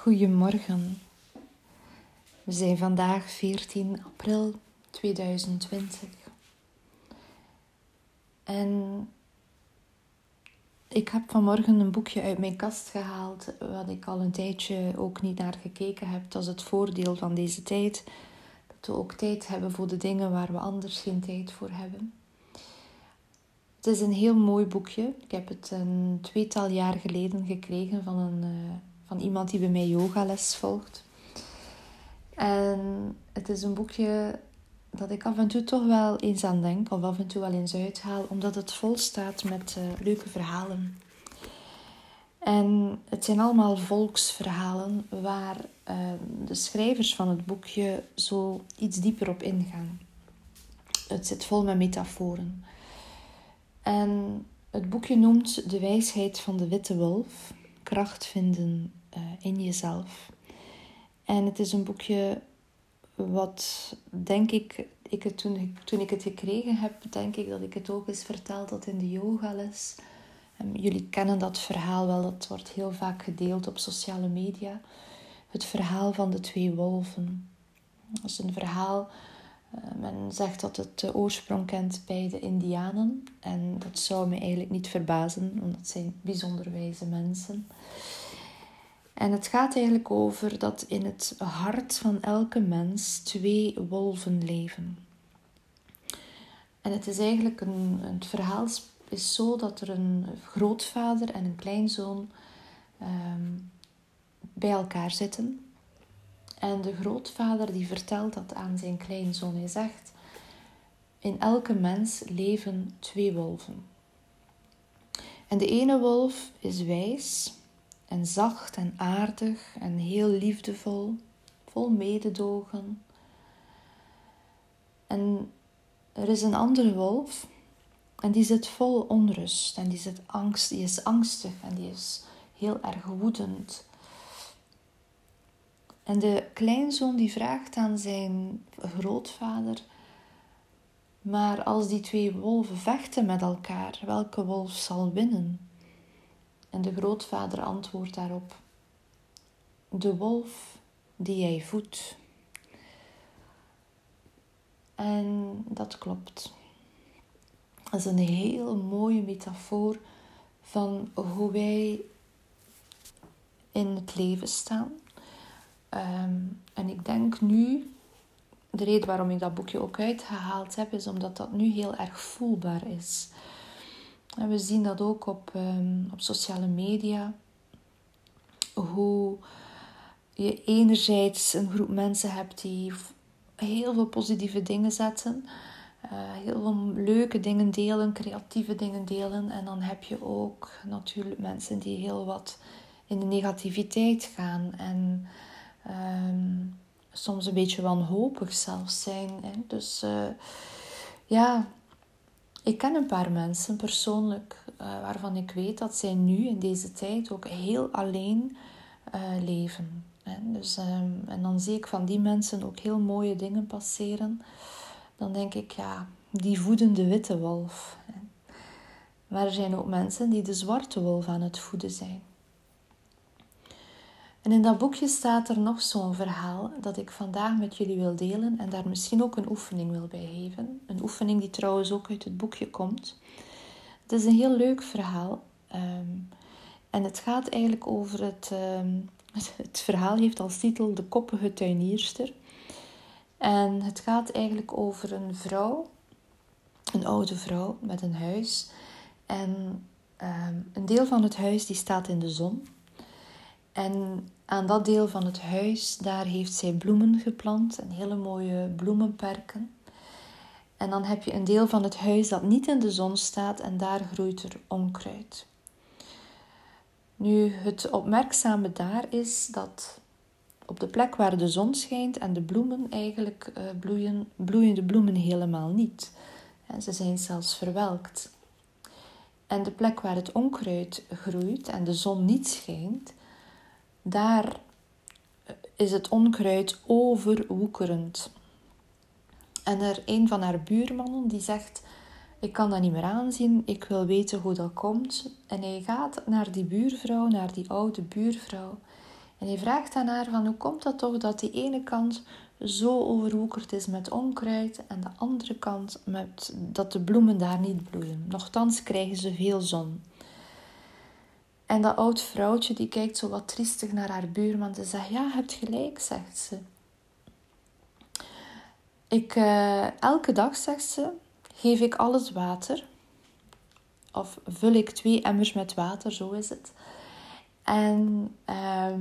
Goedemorgen. We zijn vandaag 14 april 2020. En ik heb vanmorgen een boekje uit mijn kast gehaald, wat ik al een tijdje ook niet naar gekeken heb. Dat is het voordeel van deze tijd. Dat we ook tijd hebben voor de dingen waar we anders geen tijd voor hebben. Het is een heel mooi boekje. Ik heb het een tweetal jaar geleden gekregen van, een, uh, van iemand die bij mij yogales volgt. En het is een boekje dat ik af en toe toch wel eens aan denk, of af en toe wel eens uithaal, omdat het vol staat met uh, leuke verhalen. En het zijn allemaal volksverhalen waar uh, de schrijvers van het boekje zo iets dieper op ingaan. Het zit vol met metaforen. En het boekje noemt De wijsheid van de witte wolf, kracht vinden uh, in jezelf. En het is een boekje wat, denk ik, ik het toen, toen ik het gekregen heb, denk ik dat ik het ook eens verteld had in de yogales. Um, jullie kennen dat verhaal wel, dat wordt heel vaak gedeeld op sociale media. Het verhaal van de twee wolven. Dat is een verhaal eh, men zegt dat het de oorsprong kent bij de Indianen. En dat zou me eigenlijk niet verbazen, want dat zijn bijzonder wijze mensen. En het gaat eigenlijk over dat in het hart van elke mens twee wolven leven. En het is eigenlijk een, het verhaal is zo dat er een grootvader en een kleinzoon um, bij elkaar zitten. En de grootvader die vertelt dat aan zijn kleinzoon. Hij zegt, in elke mens leven twee wolven. En de ene wolf is wijs en zacht en aardig en heel liefdevol, vol mededogen. En er is een andere wolf en die zit vol onrust en die, zit angst, die is angstig en die is heel erg woedend en de kleinzoon die vraagt aan zijn grootvader: Maar als die twee wolven vechten met elkaar, welke wolf zal winnen? En de grootvader antwoordt daarop: De wolf die jij voedt. En dat klopt. Dat is een heel mooie metafoor van hoe wij in het leven staan. Ehm, en ik denk nu, de reden waarom ik dat boekje ook uitgehaald heb, is omdat dat nu heel erg voelbaar is. En we zien dat ook op, um, op sociale media. Hoe je enerzijds een groep mensen hebt die heel veel positieve dingen zetten. Uh, heel veel leuke dingen delen, creatieve dingen delen. En dan heb je ook natuurlijk mensen die heel wat in de negativiteit gaan. En um, soms een beetje wanhopig zelfs zijn. Hè? Dus uh, ja, ik ken een paar mensen persoonlijk uh, waarvan ik weet dat zij nu in deze tijd ook heel alleen uh, leven. Dus, um, en dan zie ik van die mensen ook heel mooie dingen passeren. Dan denk ik, ja, die voedende witte wolf. Maar er zijn ook mensen die de zwarte wolf aan het voeden zijn. En in dat boekje staat er nog zo'n verhaal dat ik vandaag met jullie wil delen en daar misschien ook een oefening wil bij geven. Een oefening die trouwens ook uit het boekje komt. Het is een heel leuk verhaal. Um, en het gaat eigenlijk over het. Um, het verhaal heeft als titel De koppige tuinierster. En het gaat eigenlijk over een vrouw, een oude vrouw met een huis. En um, een deel van het huis die staat in de zon. En aan dat deel van het huis, daar heeft zij bloemen geplant, een hele mooie bloemenperken. En dan heb je een deel van het huis dat niet in de zon staat en daar groeit er onkruid. Nu, het opmerkzame daar is dat op de plek waar de zon schijnt en de bloemen eigenlijk uh, bloeien, bloeien de bloemen helemaal niet. En ze zijn zelfs verwelkt. En de plek waar het onkruid groeit en de zon niet schijnt, daar is het onkruid overwoekerend. En er een van haar buurmannen die zegt: Ik kan dat niet meer aanzien, ik wil weten hoe dat komt. En hij gaat naar die buurvrouw, naar die oude buurvrouw. En je vraagt aan haar van hoe komt dat toch dat die ene kant zo overwoekerd is met onkruid en de andere kant met dat de bloemen daar niet bloeien. Nochtans krijgen ze veel zon. En dat oud vrouwtje die kijkt zo wat triestig naar haar buurman. Ze zegt, ja, je hebt gelijk, zegt ze. Ik, uh, elke dag, zegt ze, geef ik alles water. Of vul ik twee emmers met water, zo is het. En uh,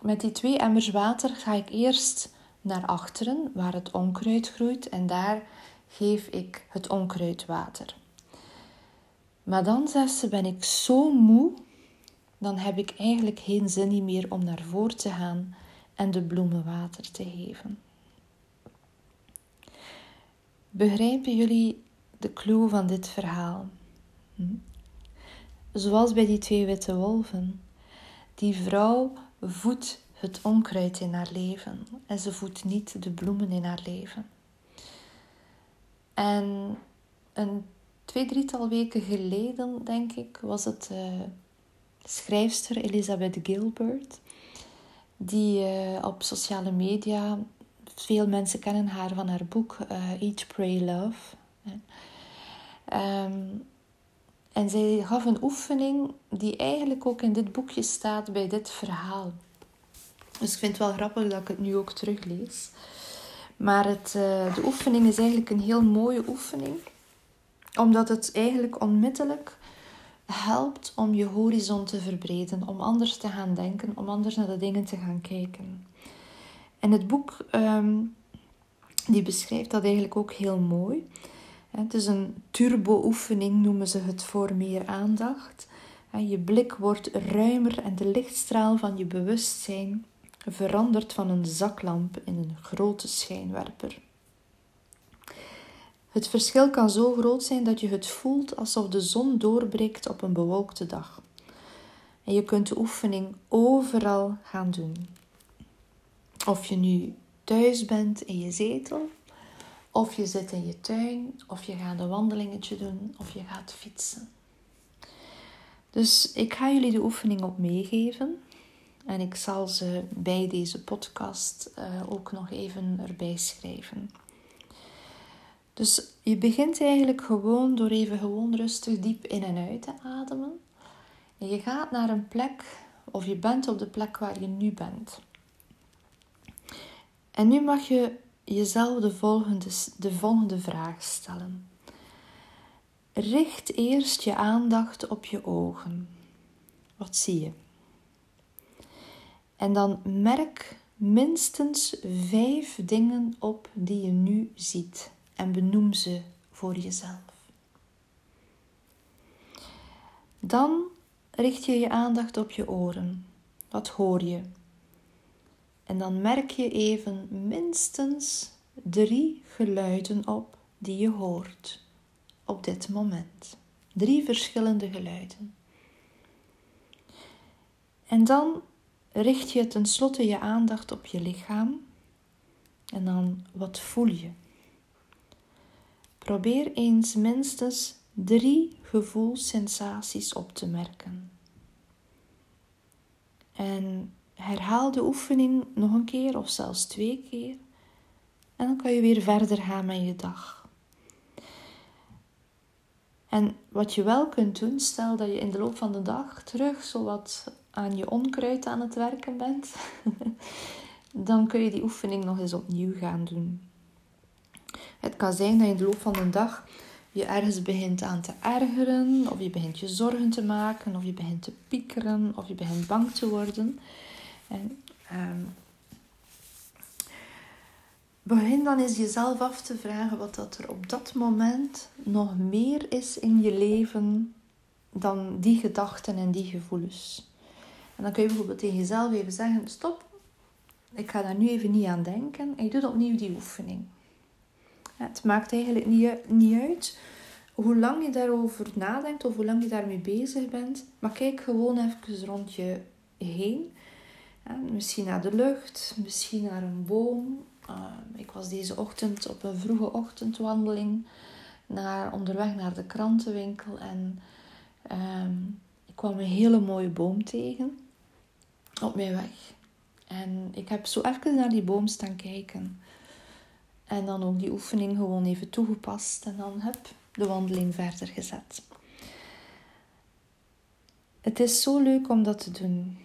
met die twee emmers water ga ik eerst naar achteren, waar het onkruid groeit. En daar geef ik het onkruidwater. Maar dan, zegt ze, ben ik zo moe, dan heb ik eigenlijk geen zin meer om naar voren te gaan en de bloemen water te geven. Begrijpen jullie de clue van dit verhaal? Hm? Zoals bij die twee witte wolven. Die vrouw voedt het onkruid in haar leven en ze voedt niet de bloemen in haar leven. En een twee, drietal weken geleden, denk ik, was het uh, schrijfster Elizabeth Gilbert, die uh, op sociale media, veel mensen kennen haar van haar boek uh, Eat, Pray, Love. Um, en zij gaf een oefening die eigenlijk ook in dit boekje staat bij dit verhaal. Dus ik vind het wel grappig dat ik het nu ook teruglees. Maar het, de oefening is eigenlijk een heel mooie oefening omdat het eigenlijk onmiddellijk helpt om je horizon te verbreden, om anders te gaan denken, om anders naar de dingen te gaan kijken. En het boek um, die beschrijft dat eigenlijk ook heel mooi. Het is een turbo-oefening, noemen ze het, voor meer aandacht. Je blik wordt ruimer en de lichtstraal van je bewustzijn verandert van een zaklamp in een grote schijnwerper. Het verschil kan zo groot zijn dat je het voelt alsof de zon doorbreekt op een bewolkte dag. En je kunt de oefening overal gaan doen. Of je nu thuis bent in je zetel, of je zit in je tuin, of je gaat een wandelingetje doen, of je gaat fietsen. Dus ik ga jullie de oefening op meegeven. En ik zal ze bij deze podcast uh, ook nog even erbij schrijven. Dus je begint eigenlijk gewoon door even gewoon rustig diep in en uit te ademen. En je gaat naar een plek, of je bent op de plek waar je nu bent. En nu mag je jezelf de volgende, de volgende vraag stellen. Richt eerst je aandacht op je ogen. Wat zie je? En dan merk minstens vijf dingen op die je nu ziet en benoem ze voor jezelf. Dan richt je je aandacht op je oren. Wat hoor je? En dan merk je even minstens drie geluiden op die je hoort op dit moment. Drie verschillende geluiden. En dan richt je tenslotte je aandacht op je lichaam. En dan wat voel je? Probeer eens minstens drie gevoelssensaties op te merken. En herhaal de oefening nog een keer of zelfs twee keer. En dan kan je weer verder gaan met je dag. En wat je wel kunt doen, stel dat je in de loop van de dag terug zo wat aan je onkruid aan het werken bent, dan kun je die oefening nog eens opnieuw gaan doen. Het kan zijn dat je in de loop van de dag je ergens begint aan te ergeren, of je begint je zorgen te maken, of je begint te piekeren, of je begint bang te worden. En, um, begin dan eens jezelf af te vragen wat dat er op dat moment nog meer is in je leven dan die gedachten en die gevoelens. En dan kun je bijvoorbeeld tegen jezelf even zeggen: Stop, ik ga daar nu even niet aan denken. En je doet opnieuw die oefening. Het maakt eigenlijk niet, uit hoe lang je daarover nadenkt of hoe lang je daarmee bezig bent. Maar kijk gewoon even rond je heen. misschien naar de lucht, misschien naar een boom. Uh, ik was deze ochtend op een vroege ochtendwandeling naar, onderweg naar de krantenwinkel en uh, ik kwam een hele mooie boom tegen. op mijn weg. En ik heb zo even naar die boom staan kijken. En dan ook die oefening gewoon even toegepast. En dan heb de wandeling verder gezet. Het is zo leuk om dat te doen.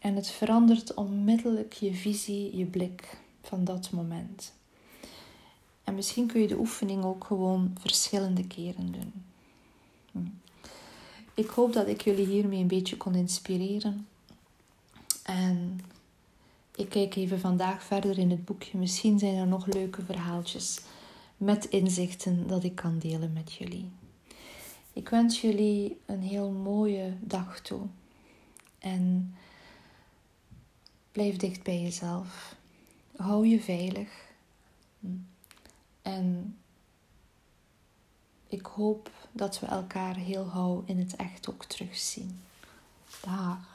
En het verandert onmiddellijk je visie, je blik van dat moment. En misschien kun je de oefening ook gewoon verschillende keren doen. Hm. Ik hoop dat ik jullie hiermee een beetje kon inspireren. En ik kijk even vandaag verder in het boekje. Misschien zijn er nog leuke verhaaltjes met inzichten dat ik kan delen met jullie. Ik wens jullie een heel mooie dag toe. En blijf dicht bij jezelf. Hou je veilig. En ik hoop dat we elkaar heel gauw in het echt ook terugzien. Dag.